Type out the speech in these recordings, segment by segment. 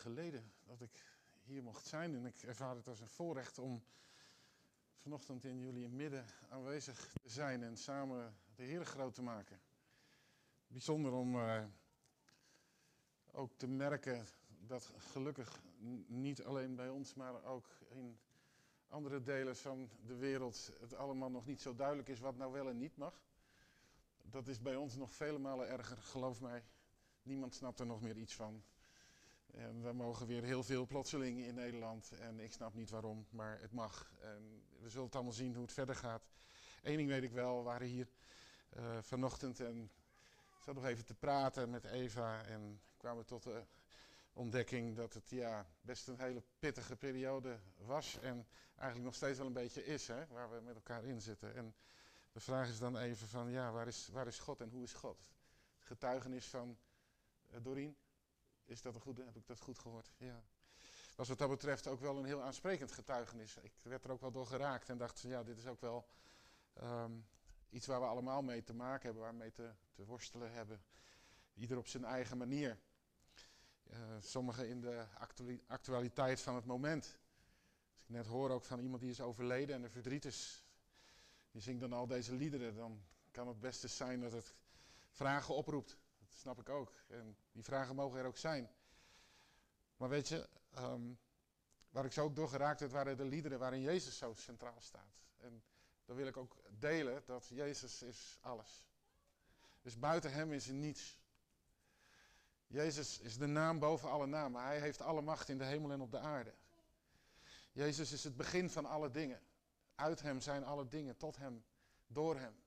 geleden dat ik hier mocht zijn. En ik ervaar het als een voorrecht om vanochtend in jullie midden aanwezig te zijn en samen de Heer groot te maken. Bijzonder om uh, ook te merken dat gelukkig niet alleen bij ons, maar ook in andere delen van de wereld het allemaal nog niet zo duidelijk is wat nou wel en niet mag. Dat is bij ons nog vele malen erger, geloof mij. Niemand snapt er nog meer iets van. En we mogen weer heel veel plotseling in Nederland. En ik snap niet waarom, maar het mag. En we zullen het allemaal zien hoe het verder gaat. Eén ding weet ik wel, we waren hier uh, vanochtend en zat nog even te praten met Eva. En kwamen tot de ontdekking dat het ja, best een hele pittige periode was. En eigenlijk nog steeds wel een beetje is, hè, waar we met elkaar in zitten. En de vraag is dan even van, ja, waar is, waar is God en hoe is God? Het getuigenis van uh, Doreen, is dat een goede? Heb ik dat goed gehoord? Ja. Was wat dat betreft ook wel een heel aansprekend getuigenis. Ik werd er ook wel door geraakt en dacht, ja, dit is ook wel um, iets waar we allemaal mee te maken hebben, waar we mee te, te worstelen hebben. Ieder op zijn eigen manier. Uh, sommigen in de actualiteit van het moment. Als ik net hoor ook van iemand die is overleden en er verdriet is, die zingt dan al deze liederen, dan kan het best zijn dat het vragen oproept snap ik ook. En die vragen mogen er ook zijn. Maar weet je, um, waar ik zo ook door geraakt werd, waren de liederen waarin Jezus zo centraal staat. En dan wil ik ook delen dat Jezus is alles. Dus buiten hem is er niets. Jezus is de naam boven alle namen. Hij heeft alle macht in de hemel en op de aarde. Jezus is het begin van alle dingen. Uit hem zijn alle dingen, tot hem, door hem.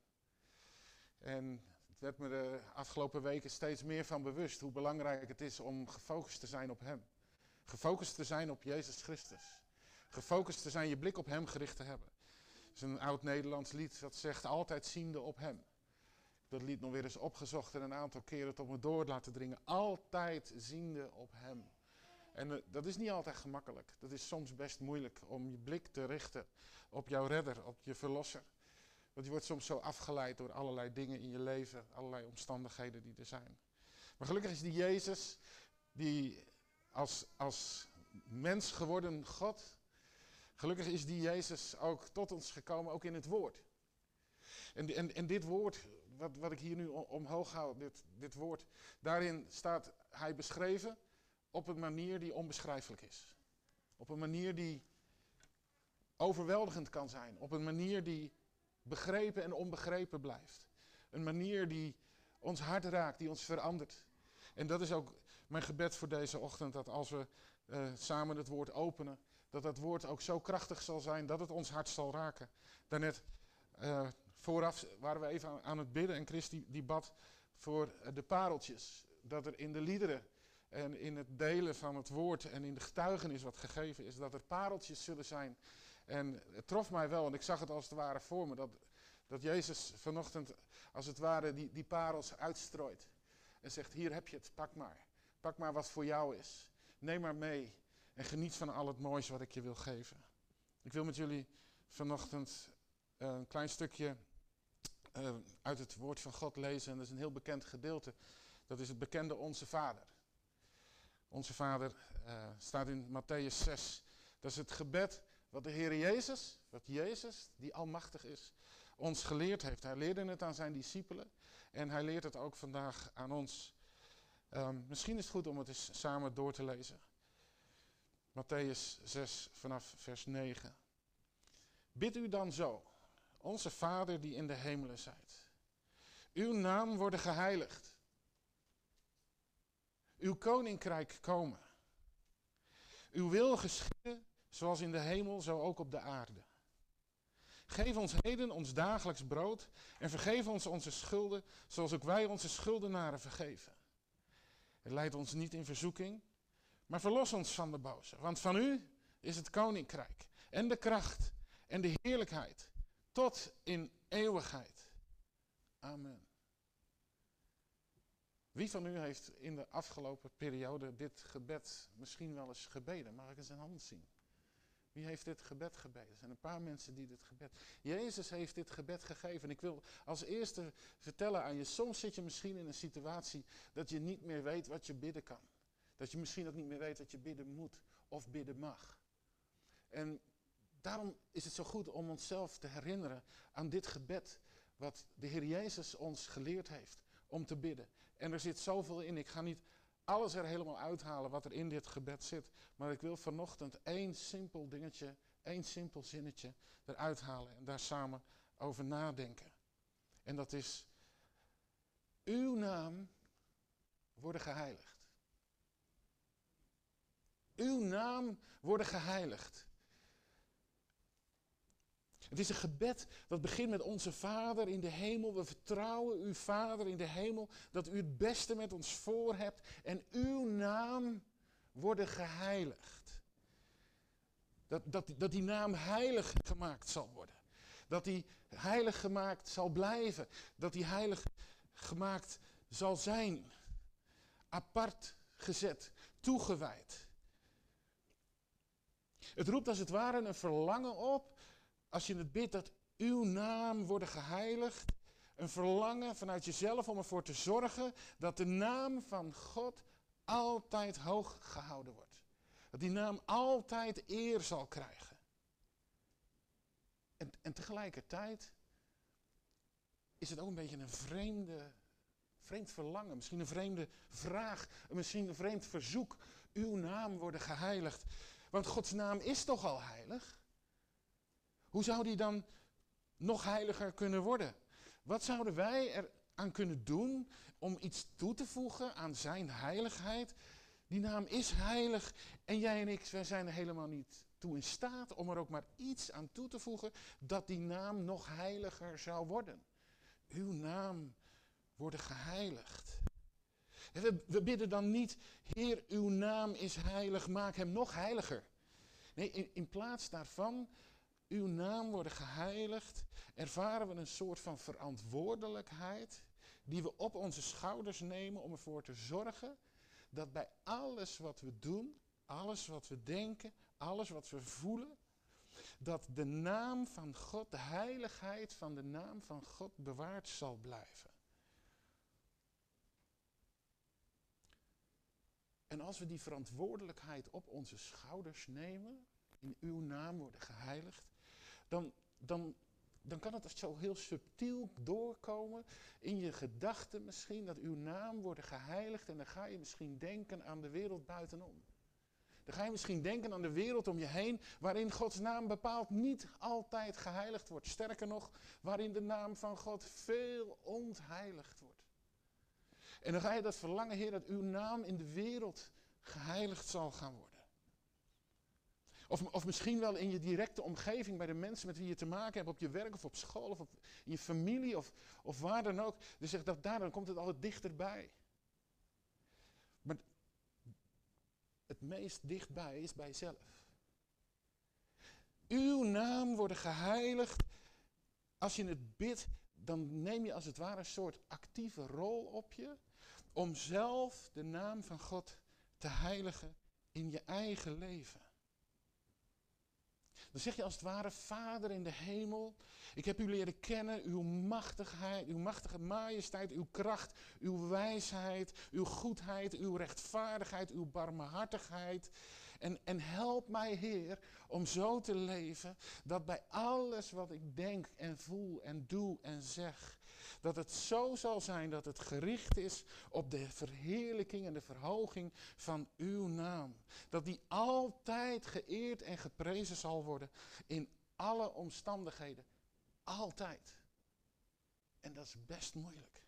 En werd me de afgelopen weken steeds meer van bewust hoe belangrijk het is om gefocust te zijn op Hem. Gefocust te zijn op Jezus Christus. Gefocust te zijn, je blik op Hem gericht te hebben. Het is een oud Nederlands lied dat zegt altijd ziende op Hem. Dat lied nog weer eens opgezocht en een aantal keren tot me door laten dringen. Altijd ziende op Hem. En uh, dat is niet altijd gemakkelijk. Dat is soms best moeilijk om je blik te richten op jouw redder, op je verlosser. Want je wordt soms zo afgeleid door allerlei dingen in je leven, allerlei omstandigheden die er zijn. Maar gelukkig is die Jezus, die als, als mens geworden God, gelukkig is die Jezus ook tot ons gekomen, ook in het woord. En, en, en dit woord, wat, wat ik hier nu omhoog hou, dit, dit woord, daarin staat hij beschreven op een manier die onbeschrijfelijk is. Op een manier die overweldigend kan zijn. Op een manier die begrepen en onbegrepen blijft. Een manier die ons hart raakt, die ons verandert. En dat is ook mijn gebed voor deze ochtend, dat als we uh, samen het woord openen, dat dat woord ook zo krachtig zal zijn dat het ons hart zal raken. Daarnet uh, vooraf waren we even aan, het bidden en Chris die, bad voor de pareltjes. Dat er in de liederen en in het delen van het woord en in de getuigenis wat gegeven is, dat er pareltjes zullen zijn en het trof mij wel, en ik zag het als het ware voor me, dat, dat Jezus vanochtend als het ware die, die parels uitstrooit. En zegt, hier heb je het, pak maar. Pak maar wat voor jou is. Neem maar mee en geniet van al het moois wat ik je wil geven. Ik wil met jullie vanochtend eh, een klein stukje uh, uit het woord van God lezen. En dat is een heel bekend gedeelte. Dat is het bekende Onze Vader. Onze Vader uh, staat in Matthäus 6. Dat is het gebed wat de Heer Jezus, wat Jezus, die almachtig is, ons geleerd heeft. Hij leerde het aan zijn discipelen en hij leert het ook vandaag aan ons. Um, misschien is het goed om het eens samen door te lezen. Matthäus 6 vanaf vers 9. Bid u dan zo, onze Vader die in de hemelen zijt. Uw naam worden geheiligd. Uw koninkrijk komen. Uw wil geschieden zoals in de hemel, zo ook op de aarde. Geef ons heden ons dagelijks brood en vergeef ons onze schulden, zoals ook wij onze schuldenaren vergeven. Het leidt ons niet in verzoeking, maar verlos ons van de boze. Want van u is het koninkrijk en de kracht en de heerlijkheid tot in eeuwigheid. Amen. Wie van u heeft in de afgelopen periode dit gebed misschien wel eens gebeden? Mag ik eens een hand zien? Wie heeft dit gebed gebeden? Er zijn een paar mensen die dit gebed. Jezus heeft dit gebed gegeven. En ik wil als eerste vertellen aan je: soms zit je misschien in een situatie dat je niet meer weet wat je bidden kan. Dat je misschien ook niet meer weet dat je bidden moet of bidden mag. En daarom is het zo goed om onszelf te herinneren aan dit gebed wat de Heer Jezus ons geleerd heeft om te bidden. En er zit zoveel in. Ik ga niet alles er helemaal uithalen wat er in dit gebed zit. Maar ik wil vanochtend één simpel dingetje, één simpel zinnetje eruit halen en daar samen over nadenken. En dat is, uw naam worden geheiligd. Uw naam worden geheiligd. Het is een gebed dat begint met onze Vader in de hemel. We vertrouwen uw Vader in de hemel dat u het beste met ons voor hebt en uw naam worden geheiligd. Dat, dat, dat die naam heilig gemaakt zal worden. Dat die heilig gemaakt zal blijven. Dat die heilig gemaakt zal zijn. Apart gezet, toegewijd. Het roept als het ware een verlangen op als je het bidt dat uw naam worden geheiligd, een verlangen vanuit jezelf om ervoor te zorgen dat de naam van God altijd hoog gehouden wordt. Dat die naam altijd eer zal krijgen. En, en tegelijkertijd is het ook een beetje een vreemde, vreemd verlangen, misschien een vreemde vraag, misschien een vreemd verzoek. Uw naam worden geheiligd. Want Gods naam is toch al heilig? Hoe zou die dan nog heiliger kunnen worden? Wat zouden wij er aan kunnen doen om iets toe te voegen aan zijn heiligheid? Die naam is heilig en jij en ik, wij zijn er helemaal niet toe in staat om er ook maar iets aan toe te voegen dat die naam nog heiliger zou worden. Uw naam worden geheiligd. We, we bidden dan niet, Heer, uw naam is heilig, maak hem nog heiliger. Nee, in plaats daarvan uw naam worden geheiligd, ervaren we een soort van verantwoordelijkheid die we op onze schouders nemen om ervoor te zorgen dat bij alles wat we doen, alles wat we denken, alles wat we voelen, dat de naam van God, de heiligheid van de naam van God bewaard zal blijven. En als we die verantwoordelijkheid op onze schouders nemen, in uw naam worden geheiligd, dan, dan, dan kan het zo heel subtiel doorkomen in je gedachten misschien, dat uw naam wordt geheiligd en dan ga je misschien denken aan de wereld buitenom. Dan ga je misschien denken aan de wereld om je heen, waarin Gods naam bepaald niet altijd geheiligd wordt. Sterker nog, waarin de naam van God veel ontheiligd wordt. En dan ga je dat verlangen, Heer, dat uw naam in de wereld geheiligd zal gaan worden. Of, of misschien wel in je directe omgeving, bij de mensen met wie je te maken hebt, op je werk of op school of op, in je familie of, of waar dan ook. Dus zegt dat daar, dan komt het altijd dichterbij. Maar het meest dichtbij is bij jezelf. Uw naam worden geheiligd. Als je het bidt, dan neem je als het ware een soort actieve rol op je om zelf de naam van God te heiligen in je eigen leven. Dan zeg je als het ware, Vader in de hemel, ik heb u leren kennen, uw machtigheid, uw machtige majesteit, uw kracht, uw wijsheid, uw goedheid, uw rechtvaardigheid, uw barmhartigheid. En, en help mij, Heer, om zo te leven dat bij alles wat ik denk en voel en doe en zeg, dat het zo zal zijn dat het gericht is op de verheerlijking en de verhoging van uw naam. Dat die altijd geëerd en geprezen zal worden in alle omstandigheden. Altijd. En dat is best moeilijk.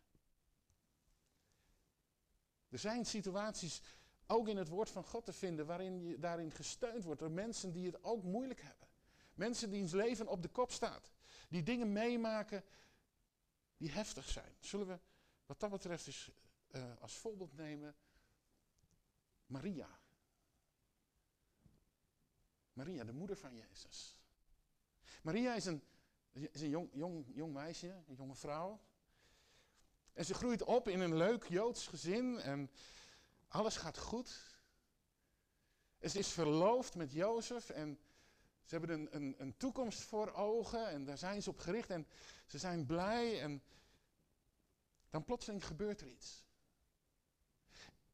Er zijn situaties ook in het woord van God te vinden waarin je daarin gesteund wordt door mensen die het ook moeilijk hebben. Mensen die hun leven op de kop staat. Die dingen meemaken die heftig zijn. Zullen we wat dat betreft eens uh, als voorbeeld nemen Maria. Maria, de moeder van Jezus. Maria is een, is een jong, jong, jong meisje, een jonge vrouw. En ze groeit op in een leuk Joods gezin en alles gaat goed. Ze is verloofd met Jozef en ze hebben een, een, een toekomst voor ogen en daar zijn ze op gericht en ze zijn blij en dan plotseling gebeurt er iets.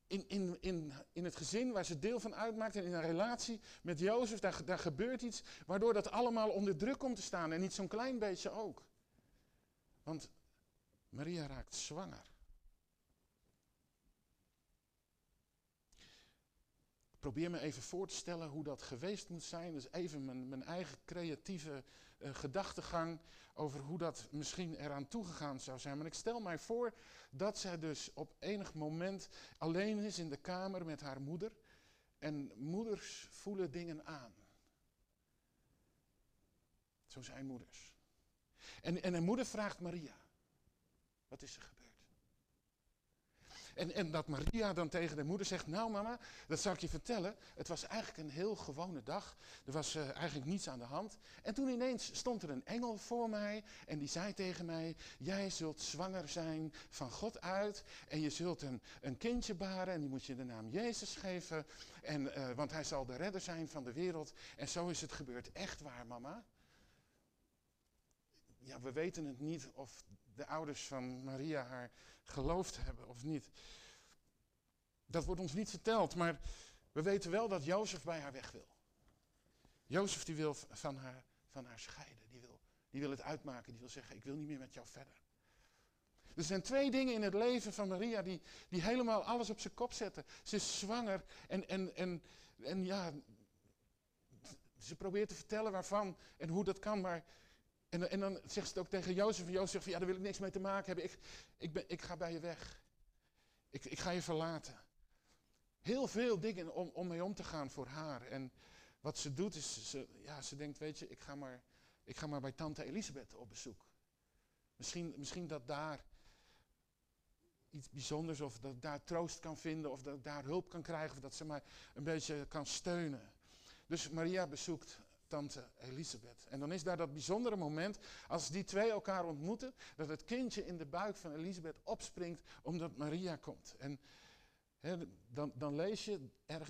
in, in, in, in het gezin waar ze deel van uitmaakt en in een relatie met Jozef, daar, daar gebeurt iets waardoor dat allemaal onder druk komt te staan en niet zo'n klein beetje ook. Want Maria raakt zwanger. Probeer me even voor te stellen hoe dat geweest moet zijn. Dus even mijn, mijn eigen creatieve uh, gedachtegang over hoe dat misschien eraan toegegaan zou zijn. Maar ik stel mij voor dat zij dus op enig moment alleen is in de kamer met haar moeder. En moeders voelen dingen aan. Zo zijn moeders. En, en een moeder vraagt Maria, wat is er gebeurd? En, en dat Maria dan tegen de moeder zegt, nou mama, dat zal ik je vertellen. Het was eigenlijk een heel gewone dag. Er was uh, eigenlijk niets aan de hand. En toen ineens stond er een engel voor mij en die zei tegen mij, jij zult zwanger zijn van God uit. En je zult een, een kindje baren en die moet je de naam Jezus geven. En, uh, want hij zal de redder zijn van de wereld. En zo is het gebeurd. Echt waar mama? Ja, we weten het niet of de ouders van Maria haar geloofd hebben of niet. Dat wordt ons niet verteld, maar we weten wel dat Jozef bij haar weg wil. Jozef die wil van haar, van haar scheiden, die wil, die wil het uitmaken, die wil zeggen, ik wil niet meer met jou verder. Er zijn twee dingen in het leven van Maria die, die helemaal alles op zijn kop zetten. Ze is zwanger en, en, en, en ja, ze probeert te vertellen waarvan en hoe dat kan, maar en, en, dan zegt ze het ook tegen Jozef. En Jozef zegt van, ja, daar wil ik niks mee te maken hebben. Ik, ik, ben, ik ga bij je weg. Ik, ik ga je verlaten. Heel veel dingen om, om mee om te gaan voor haar. En wat ze doet is, ze, ja, ze denkt, weet je, ik ga, maar, ik ga maar bij tante Elisabeth op bezoek. Misschien, misschien dat daar iets bijzonders, of dat ik daar troost kan vinden, of dat ik daar hulp kan krijgen, of dat ze mij een beetje kan steunen. Dus Maria bezoekt tante Elisabeth. En dan is daar dat bijzondere moment, als die twee elkaar ontmoeten, dat het kindje in de buik van Elisabeth opspringt omdat Maria komt. En dan, dan, lees je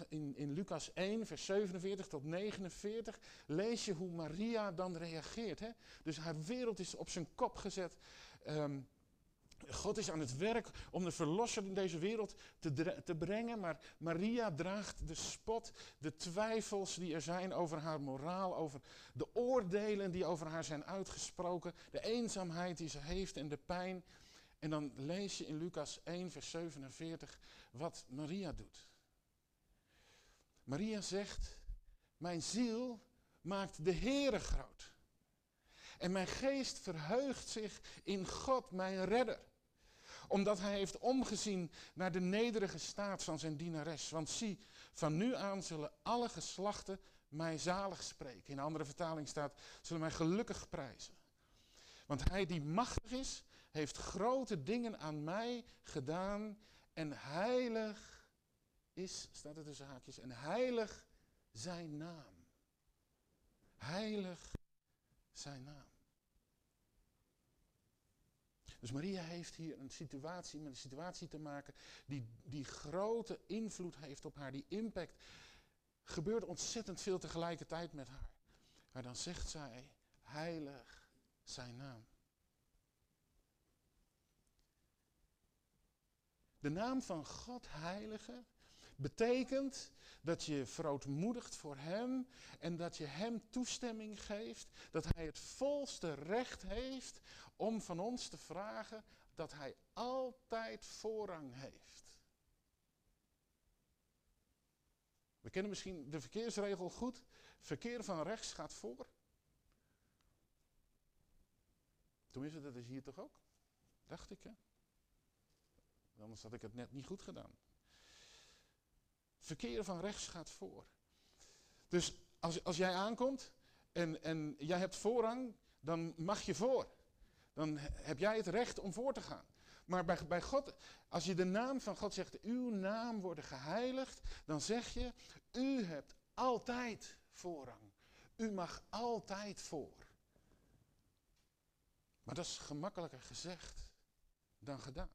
in, in Lucas 1, vers 47 tot 49, lees je hoe Maria dan reageert. Dus haar wereld is op zijn kop gezet. Um, God is aan het werk om de verlosser in deze wereld te, te, brengen, maar Maria draagt de spot, de twijfels die er zijn over haar moraal, over de oordelen die over haar zijn uitgesproken, de eenzaamheid die ze heeft en de pijn. En dan lees je in Lucas 1, vers 47 wat Maria doet. Maria zegt, mijn ziel maakt de Heere groot. En mijn geest verheugt zich in God, mijn redder omdat hij heeft omgezien naar de nederige staat van zijn dienares. Want zie, van nu aan zullen alle geslachten mij zalig spreken. In een andere vertaling staat, zullen mij gelukkig prijzen. Want hij die machtig is, heeft grote dingen aan mij gedaan. En heilig is, staat er tussen haakjes, en heilig zijn naam. Heilig zijn naam. Dus Maria heeft hier een situatie, met een situatie te maken die, die grote invloed heeft op haar, die impact. Gebeurt ontzettend veel tegelijkertijd met haar. Maar dan zegt zij, heilig zijn naam. De naam van God, heilige, betekent dat je verootmoedigt voor Hem en dat je Hem toestemming geeft, dat Hij het volste recht heeft om van ons te vragen dat Hij altijd voorrang heeft. We kennen misschien de verkeersregel goed. Verkeer van rechts gaat voor. Tenminste, dat is hier toch ook? Dacht ik, hè? Anders had ik het net niet goed gedaan. Verkeer van rechts gaat voor. Dus als, als jij aankomt en, en jij hebt voorrang, dan mag je voor. Dan heb jij het recht om voor te gaan. Maar bij, bij God, als je de naam van God zegt, uw naam wordt geheiligd, dan zeg je, u hebt altijd voorrang. U mag altijd voor. Maar dat is gemakkelijker gezegd dan gedaan.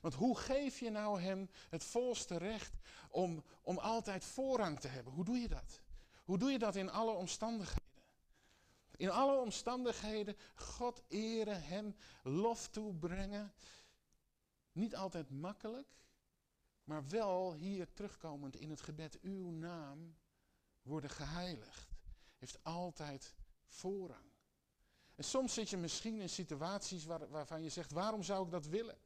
Want hoe geef je nou hem het volste recht om, om altijd voorrang te hebben? Hoe doe je dat? Hoe doe je dat in alle omstandigheden? In alle omstandigheden God eren, hem lof toebrengen. Niet altijd makkelijk, Maar wel hier terugkomend in het gebed, uw naam worden geheiligd. Heeft altijd voorrang. En soms zit je misschien in situaties waar, waarvan je zegt, waarom zou ik dat willen?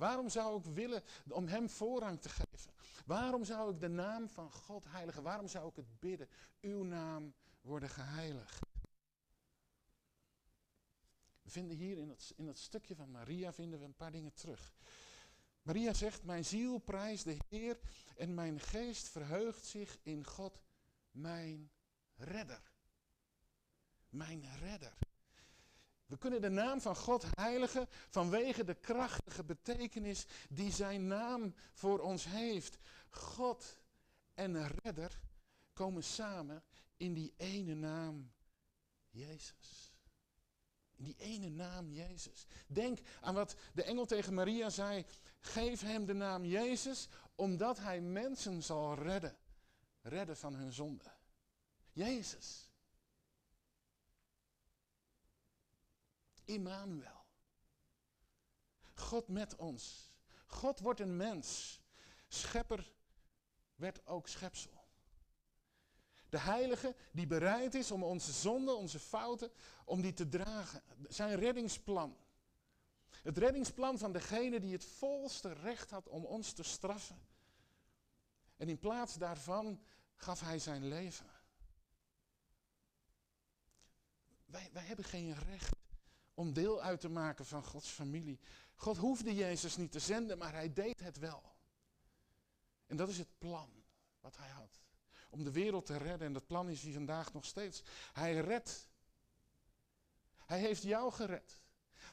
Waarom zou ik willen om hem voorrang te geven? Waarom zou ik de naam van God heiligen? Waarom zou ik het bidden? Uw naam worden geheiligd. We vinden hier in het, in het stukje van Maria vinden we een paar dingen terug. Maria zegt, mijn ziel prijst de Heer en mijn geest verheugt zich in God, mijn redder. Mijn redder. We kunnen de naam van God heiligen vanwege de krachtige betekenis die zijn naam voor ons heeft. God en redder komen samen in die ene naam, Jezus. In die ene naam, Jezus. Denk aan wat de engel tegen Maria zei. Geef hem de naam Jezus, omdat hij mensen zal redden. Redden van hun zonde. Jezus. Immanuel. God met ons. God wordt een mens. Schepper werd ook schepsel. De heilige die bereid is om onze zonden, onze fouten, om die te dragen. Zijn reddingsplan. Het reddingsplan van degene die het volste recht had om ons te straffen. En in plaats daarvan gaf hij zijn leven. Wij, wij hebben geen recht om deel uit te maken van Gods familie. God hoefde Jezus niet te zenden, maar hij deed het wel. En dat is het plan wat hij had. Om de wereld te redden. En dat plan is hij vandaag nog steeds. Hij redt. Hij heeft jou gered.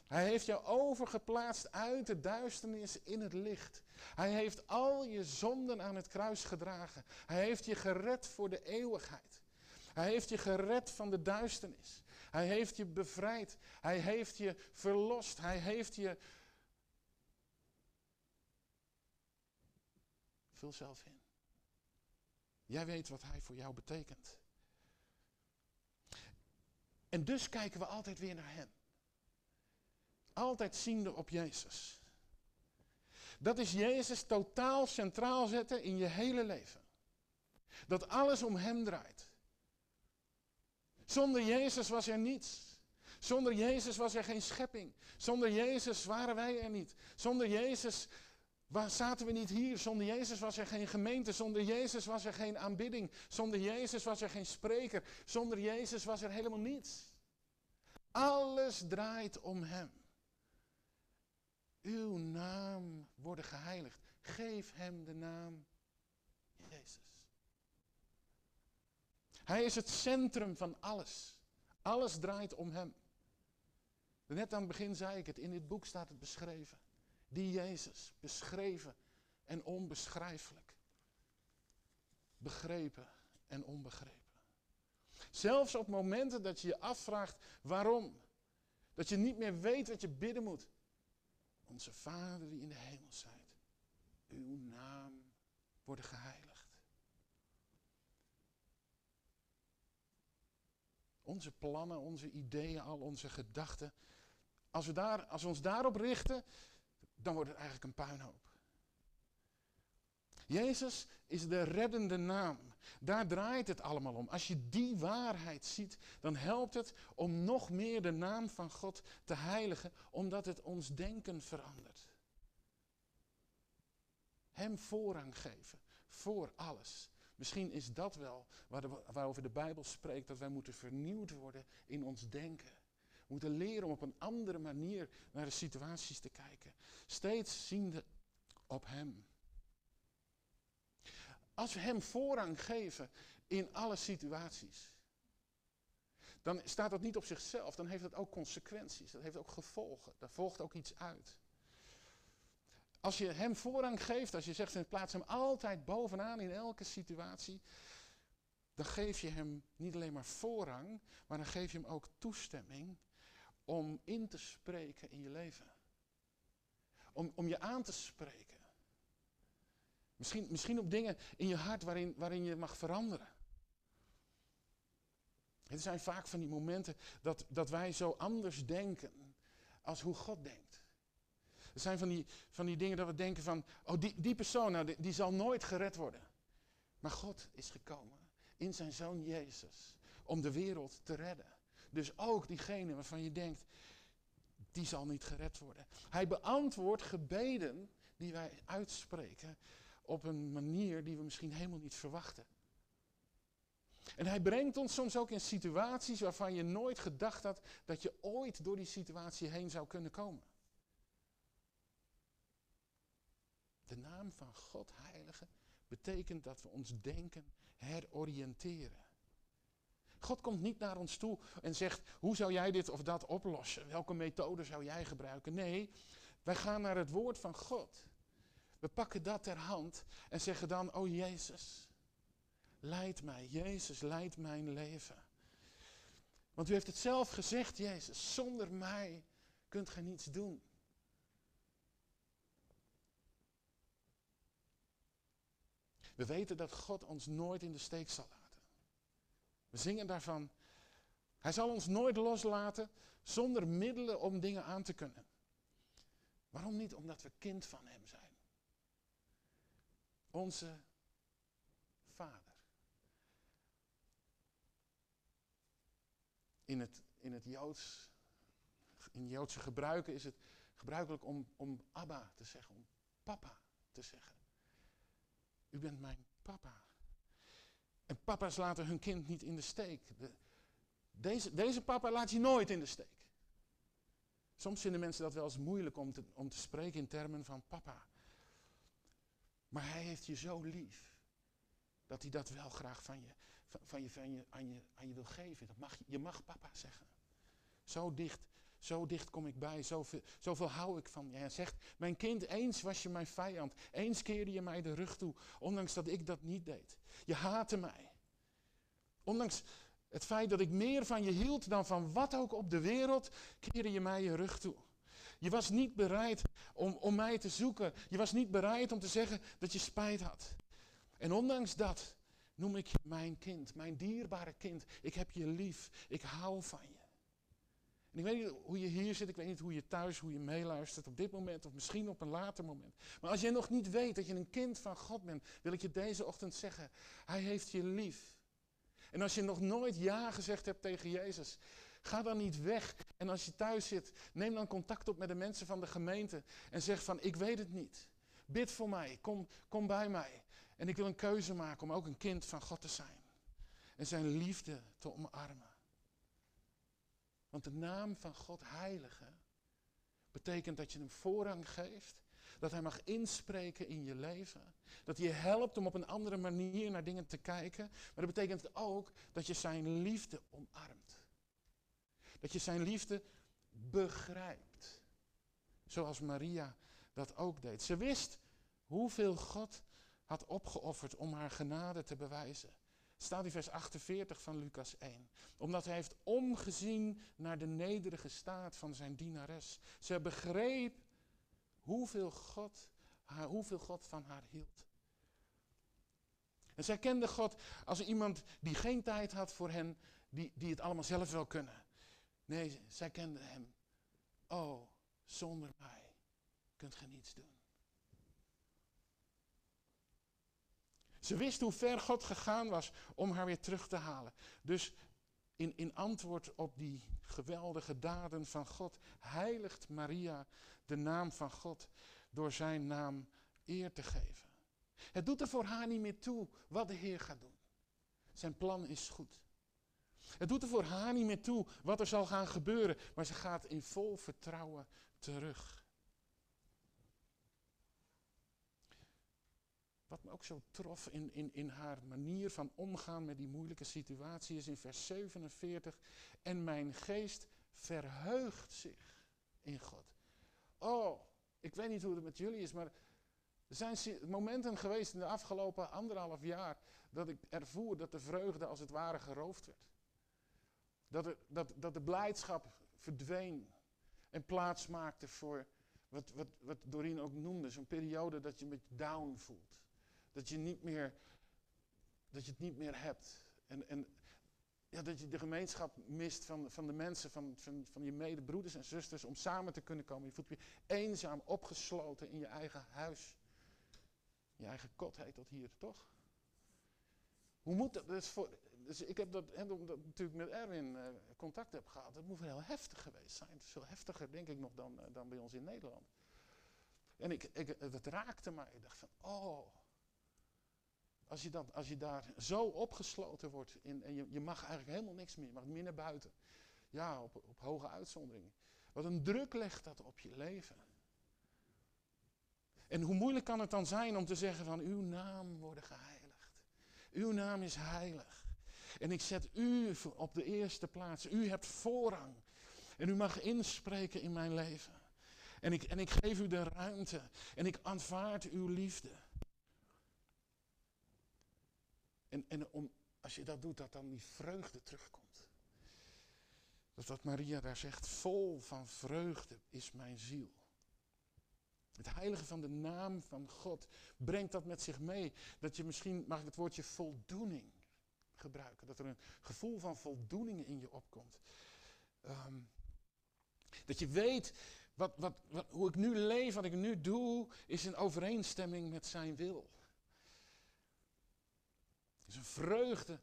Hij heeft jou overgeplaatst uit de duisternis in het licht. Hij heeft al je zonden aan het kruis gedragen. Hij heeft je gered voor de eeuwigheid. Hij heeft je gered van de duisternis. Hij heeft je bevrijd. Hij heeft je verlost. Hij heeft je. Vul zelf in. Jij weet wat hij voor jou betekent. En dus kijken we altijd weer naar hem. Altijd ziende op Jezus. Dat is Jezus totaal centraal zetten in je hele leven. Dat alles om hem draait. Zonder Jezus was er niets. Zonder Jezus was er geen schepping. Zonder Jezus waren wij er niet. Zonder Jezus zaten we niet hier? Zonder Jezus was er geen gemeente. Zonder Jezus was er geen aanbidding. Zonder Jezus was er geen spreker. Zonder Jezus was er helemaal niets. Alles draait om Hem. Uw naam worden geheiligd. Geef Hem de naam Jezus. Hij is het centrum van alles. Alles draait om Hem. Net aan het begin zei ik het, in dit boek staat het beschreven. Die Jezus, beschreven en onbeschrijfelijk. Begrepen en onbegrepen. Zelfs op momenten dat je je afvraagt waarom. Dat je niet meer weet wat je bidden moet. Onze Vader die in de hemel zijt. Uw naam worden geheiligd. Onze plannen, onze ideeën, al onze gedachten. Als we, daar, als we ons daarop richten, dan wordt het eigenlijk een puinhoop. Jezus is de reddende naam. Daar draait het allemaal om. Als je die waarheid ziet, dan helpt het om nog meer de naam van God te heiligen, omdat het ons denken verandert. Hem voorrang geven, voor alles. Misschien is dat wel waarover de Bijbel spreekt, dat wij moeten vernieuwd worden in ons denken. We moeten leren om op een andere manier naar de situaties te kijken. Steeds ziende op Hem. Als we Hem voorrang geven in alle situaties, dan staat dat niet op zichzelf. Dan heeft dat ook consequenties. Dat heeft ook gevolgen. Daar volgt ook iets uit. Als je Hem voorrang geeft, als je zegt, in plaats Hem altijd bovenaan in elke situatie, dan geef je Hem niet alleen maar voorrang, maar dan geef je Hem ook toestemming om in te spreken in je leven. Om, om je aan te spreken. Misschien, misschien op dingen in je hart waarin, waarin je mag veranderen. Het zijn vaak van die momenten dat, dat wij zo anders denken als hoe God denkt. Er zijn van die, van die dingen dat we denken van, oh die, die persoon, nou, die, die zal nooit gered worden. Maar God is gekomen in zijn zoon Jezus om de wereld te redden. Dus ook diegene waarvan je denkt, die zal niet gered worden. Hij beantwoordt gebeden die wij uitspreken op een manier die we misschien helemaal niet verwachten. En hij brengt ons soms ook in situaties waarvan je nooit gedacht had dat je ooit door die situatie heen zou kunnen komen. De naam van God, Heilige, betekent dat we ons denken heroriënteren. God komt niet naar ons toe en zegt, hoe zou jij dit of dat oplossen? Welke methode zou jij gebruiken? Nee, wij gaan naar het woord van God. We pakken dat ter hand en zeggen dan, oh Jezus, leid mij. Jezus, leid mijn leven. Want u heeft het zelf gezegd, Jezus, zonder mij kunt gij niets doen. We weten dat God ons nooit in de steek zal laten. We zingen daarvan. Hij zal ons nooit loslaten zonder middelen om dingen aan te kunnen. Waarom niet? Omdat we kind van Hem zijn. Onze Vader. In het, in het Joods, in Joodse gebruiken is het gebruikelijk om, om Abba te zeggen, om papa te zeggen. U bent mijn papa. En papa's laten hun kind niet in de steek. deze, deze papa laat je nooit in de steek. Soms vinden mensen dat wel eens moeilijk om te, om te spreken in termen van papa. Maar hij heeft je zo lief. Dat hij dat wel graag van je, van je, van je, aan, je, aan je wil geven. Dat mag, je mag papa zeggen. Zo dicht zo dicht kom ik bij, zoveel, zoveel hou ik van je. Hij zegt, mijn kind, eens was je mijn vijand. Eens keerde je mij de rug toe, ondanks dat ik dat niet deed. Je haatte mij. Ondanks het feit dat ik meer van je hield dan van wat ook op de wereld, keerde je mij je rug toe. Je was niet bereid om, om mij te zoeken. Je was niet bereid om te zeggen dat je spijt had. En ondanks dat noem ik je mijn kind, mijn dierbare kind. Ik heb je lief. Ik hou van je. Ik weet niet hoe je hier zit, ik weet niet hoe je thuis, hoe je meeluistert op dit moment of misschien op een later moment. Maar als je nog niet weet dat je een kind van God bent, wil ik je deze ochtend zeggen, Hij heeft je lief. En als je nog nooit ja gezegd hebt tegen Jezus, ga dan niet weg. En als je thuis zit, neem dan contact op met de mensen van de gemeente en zeg van, ik weet het niet. Bid voor mij, kom, kom bij mij. En ik wil een keuze maken om ook een kind van God te zijn. En zijn liefde te omarmen. Want de naam van God Heilige betekent dat je hem voorrang geeft. Dat hij mag inspreken in je leven. Dat hij je helpt om op een andere manier naar dingen te kijken. Maar dat betekent ook dat je zijn liefde omarmt. Dat je zijn liefde begrijpt. Zoals Maria dat ook deed. Ze wist hoeveel God had opgeofferd om haar genade te bewijzen staat in vers 48 van Lucas 1. Omdat hij heeft omgezien naar de nederige staat van zijn dienares. Ze begreep hoeveel God, haar, hoeveel God van haar hield. En zij kende God als iemand die geen tijd had voor hen, die, die het allemaal zelf wel kunnen. Nee, zij kende hem. Oh, zonder mij kunt ge niets doen. Ze wist hoe ver God gegaan was om haar weer terug te halen. Dus in, in antwoord op die geweldige daden van God, heiligt Maria de naam van God door zijn naam eer te geven. Het doet er voor haar niet meer toe wat de Heer gaat doen. Zijn plan is goed. Het doet er voor haar niet meer toe wat er zal gaan gebeuren, maar ze gaat in vol vertrouwen terug. Wat me ook zo trof in, in, in haar manier van omgaan met die moeilijke situatie is in vers 47. En mijn geest verheugt zich in God. Oh, ik weet niet hoe het met jullie is, maar er zijn momenten geweest in de afgelopen anderhalf jaar dat ik ervoer dat de vreugde als het ware geroofd werd. Dat, er, dat, dat de blijdschap verdween en plaats maakte voor wat, wat, wat Doreen ook noemde, zo'n periode dat je met down voelt. Dat je, niet meer, dat je het niet meer hebt. En, en ja, dat je de gemeenschap mist van, van de mensen, van, van, van je medebroeders en zusters, om samen te kunnen komen. Je voelt je eenzaam, opgesloten in je eigen huis. Je eigen kot heet dat hier, toch? Hoe moet dat? Dus, voor, dus ik heb dat, en omdat ik natuurlijk met Erwin uh, contact heb gehad, dat moet wel heel heftig geweest zijn. Veel heftiger, denk ik, nog dan, uh, dan bij ons in Nederland. En ik, ik, het raakte mij. Ik dacht van, oh, als je, dat, als je daar zo opgesloten wordt in, en je, je mag eigenlijk helemaal niks meer, je mag meer naar buiten. Ja, op, op hoge uitzondering. Wat een druk legt dat op je leven. En hoe moeilijk kan het dan zijn om te zeggen van uw naam worden geheiligd. Uw naam is heilig. En ik zet u op de eerste plaats. U hebt voorrang. En u mag inspreken in mijn leven. En ik, en ik geef u de ruimte. En ik aanvaard uw liefde. En, en om, als je dat doet, dat dan die vreugde terugkomt. Dat wat Maria daar zegt, vol van vreugde is mijn ziel. Het heilige van de naam van God brengt dat met zich mee. Dat je misschien, mag ik het woordje voldoening gebruiken. Dat er een gevoel van voldoening in je opkomt. Ehm, dat je weet, wat, wat, wat, hoe ik nu leef, wat ik nu doe, is in overeenstemming met zijn wil. Vreugde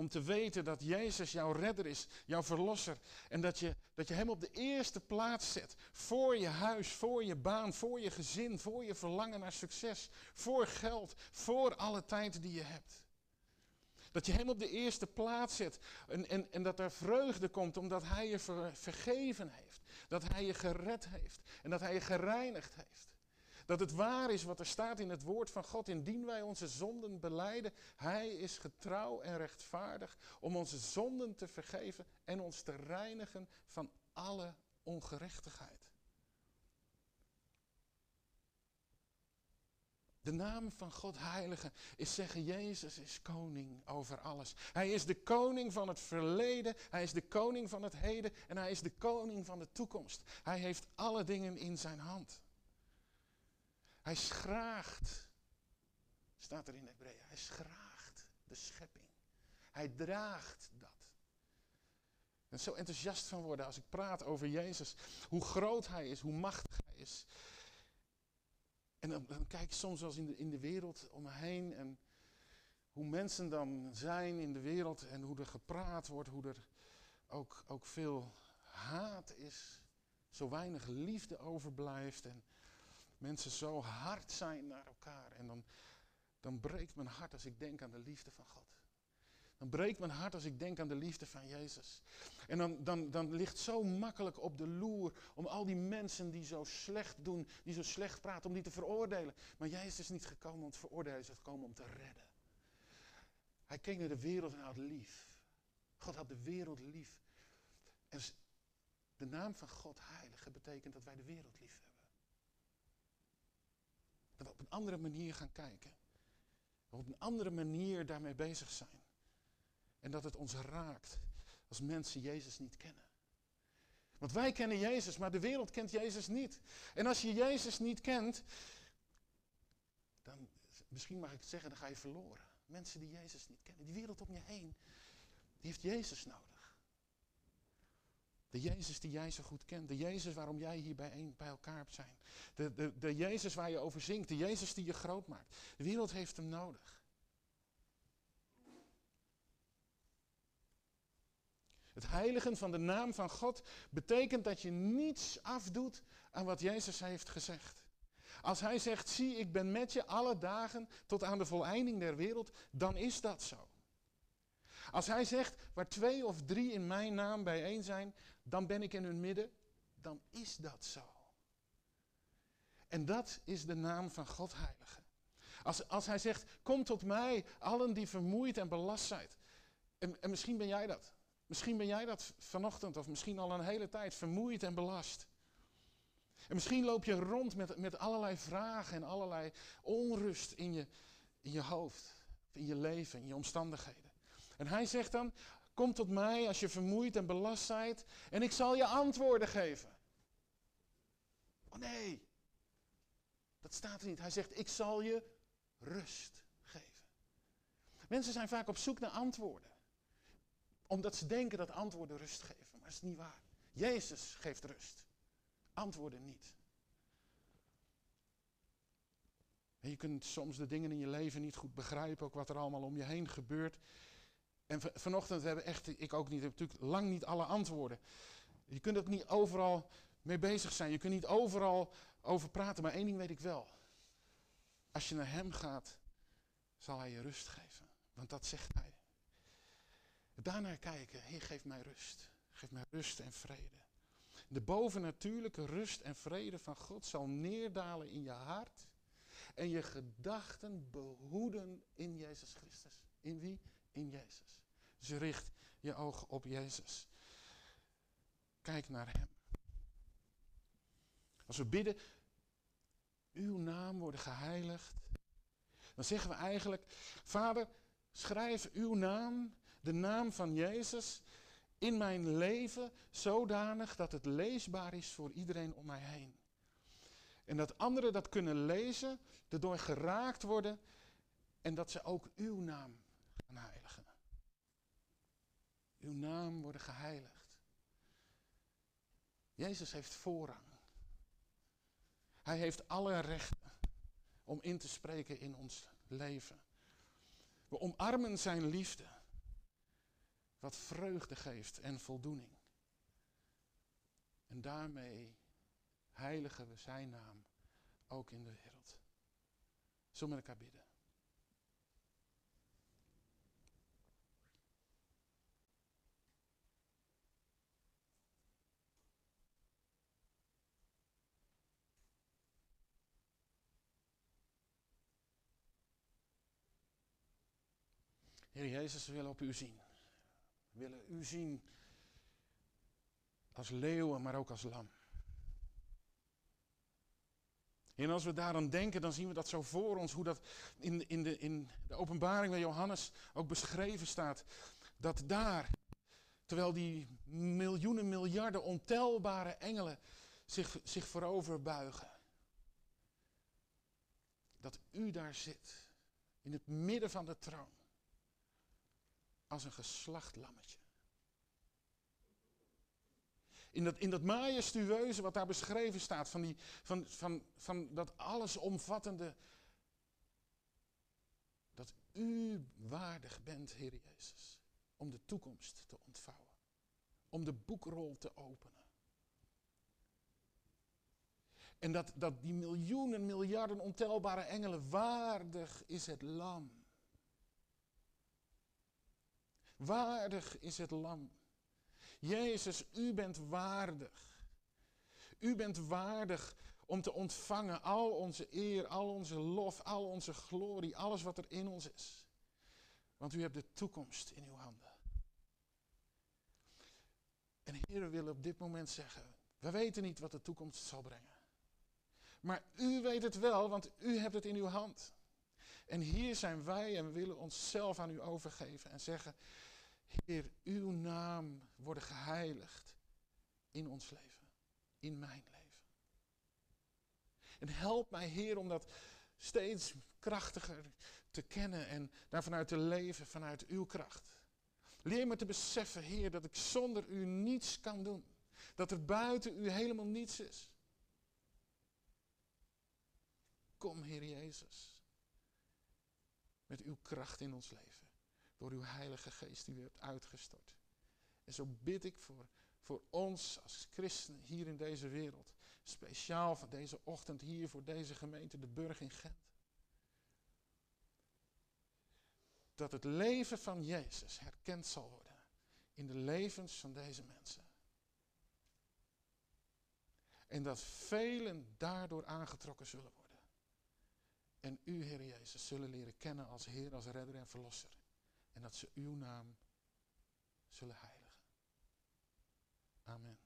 om te weten dat Jezus jouw redder is, jouw verlosser. En dat je, dat je Hem op de eerste plaats zet. Voor je huis, voor je baan, voor je gezin, voor je verlangen naar succes. Voor geld, voor alle tijd die je hebt. Dat je Hem op de eerste plaats zet. En, en, en dat er vreugde komt omdat Hij je vergeven heeft. Dat Hij je gered heeft. En dat Hij je gereinigd heeft. Dat het waar is wat er staat in het woord van God. Indien wij onze zonden beleiden, Hij is getrouw en rechtvaardig om onze zonden te vergeven en ons te reinigen van alle ongerechtigheid. De naam van God Heilige is zeggen, Jezus is koning over alles. Hij is de koning van het verleden, hij is de koning van het heden en hij is de koning van de toekomst. Hij heeft alle dingen in zijn hand. Hij schraagt, staat er in Hebreeën, hij schraagt de schepping. Hij draagt dat. Ik ben zo enthousiast van worden als ik praat over Jezus. Hoe groot hij is, hoe machtig hij is. En dan, kijk ik soms wel in de, in de wereld om me heen. En hoe mensen dan zijn in de wereld. En hoe er gepraat wordt. Hoe er ook, ook veel haat is. Zo weinig liefde overblijft. En mensen zo hard zijn naar elkaar. En dan, dan breekt mijn hart als ik denk aan de liefde van God. Dan breekt mijn hart als ik denk aan de liefde van Jezus. En dan, dan, dan ligt zo makkelijk op de loer om al die mensen die zo slecht doen, die zo slecht praten, om die te veroordelen. Maar Jezus is niet gekomen om te veroordelen, hij is gekomen om te redden. Hij keek naar de wereld en had lief. God had de wereld lief. En de naam van God heilige betekent dat wij de wereld lief hebben. Dat we op een andere manier gaan kijken. Dat we op een andere manier daarmee bezig zijn. En dat het ons raakt als mensen Jezus niet kennen. Want wij kennen Jezus, maar de wereld kent Jezus niet. En als je Jezus niet kent, dan, misschien mag ik het zeggen, dan ga je verloren. Mensen die Jezus niet kennen, die wereld om je heen, die heeft Jezus nodig. De Jezus die jij zo goed kent. De Jezus waarom jij hier bij, bij elkaar zijn. De, de, de Jezus waar je over zingt. De Jezus die je groot maakt. De wereld heeft hem nodig. Het heiligen van de naam van God betekent dat je niets afdoet aan wat Jezus heeft gezegd. Als hij zegt, zie ik ben met je alle dagen tot aan de voleinding der wereld, dan is dat zo. Als hij zegt, waar twee of drie in mijn naam bijeen zijn, dan ben ik in hun midden, dan is dat zo. En dat is de naam van God Heilige. Als, als hij zegt, kom tot mij, allen die vermoeid en belast zijn. En, en misschien ben jij dat. Misschien ben jij dat vanochtend of misschien al een hele tijd vermoeid en belast. En misschien loop je rond met, met allerlei vragen en allerlei onrust in je, in je hoofd, in je leven, in je omstandigheden. En hij zegt dan, kom tot mij als je vermoeid en belast bent en ik zal je antwoorden geven. Oh nee, dat staat er niet. Hij zegt, ik zal je rust geven. Mensen zijn vaak op zoek naar antwoorden. Omdat ze denken dat antwoorden rust geven, maar dat is niet waar. Jezus geeft rust. Antwoorden niet. En je kunt soms de dingen in je leven niet goed begrijpen, ook wat er allemaal om je heen gebeurt. En vanochtend hebben echt, ik ook niet, natuurlijk lang niet alle antwoorden. Je kunt ook niet overal mee bezig zijn. Je kunt niet overal over praten. Maar één ding weet ik wel. Als je naar Hem gaat, zal Hij je rust geven. Want dat zegt Hij. Daarnaar kijken. Heer, geef mij rust. Geef mij rust en vrede. De bovennatuurlijke rust en vrede van God zal neerdalen in je hart. En je gedachten behoeden in Jezus Christus. In wie? In Jezus. Dus richt je ogen op Jezus. Kijk naar Hem. Als we bidden, uw naam worden geheiligd, dan zeggen we eigenlijk, Vader, schrijf uw naam, de naam van Jezus, in mijn leven zodanig dat het leesbaar is voor iedereen om mij heen. En dat anderen dat kunnen lezen, erdoor geraakt worden en dat ze ook uw naam gaan heiligen. Uw naam worden geheiligd. Jezus heeft voorrang. Hij heeft alle rechten om in te spreken in ons leven. We omarmen zijn liefde, wat vreugde geeft en voldoening. En daarmee heiligen we zijn naam ook in de wereld. Zullen we elkaar bidden? Heer Jezus, we willen op u zien. We willen u zien als leeuwen, maar ook als lam. En als we daaraan denken, dan zien we dat zo voor ons, hoe dat in, in, de, in de openbaring bij Johannes ook beschreven staat. Dat daar, terwijl die miljoenen, miljarden ontelbare engelen zich, zich voorover buigen. Dat u daar zit, in het midden van de troon als een geslacht lammetje. In dat, in dat majestueuze wat daar beschreven staat, van, die, van, van, van dat allesomvattende, dat u waardig bent, Heer Jezus, om de toekomst te ontvouwen, om de boekrol te openen. En dat, dat die miljoenen, miljarden ontelbare engelen, waardig is het lam Waardig is het lam. Jezus, u bent waardig. U bent waardig om te ontvangen al onze eer, al onze lof, al onze glorie, alles wat er in ons is. Want u hebt de toekomst in uw handen. En Heer, we willen op dit moment zeggen, we weten niet wat de toekomst zal brengen. Maar u weet het wel, want u hebt het in uw hand. En hier zijn wij en we willen onszelf aan u overgeven en zeggen, Heer, uw naam worden geheiligd in ons leven, in mijn leven. En help mij, Heer, om dat steeds krachtiger te kennen en daar vanuit te leven, vanuit uw kracht. Leer me te beseffen, Heer, dat ik zonder u niets kan doen. Dat er buiten u helemaal niets is. Kom, Heer Jezus, met uw kracht in ons leven door uw Heilige Geest die u hebt uitgestort. En zo bid ik voor, voor ons als christenen hier in deze wereld, speciaal van deze ochtend hier voor deze gemeente, de Burg in Gent. Dat het leven van Jezus herkend zal worden in de levens van deze mensen. En dat velen daardoor aangetrokken zullen worden. En u, Heer Jezus, zullen leren kennen als Heer, als Redder en Verlosser. En dat ze uw naam zullen heiligen. Amen.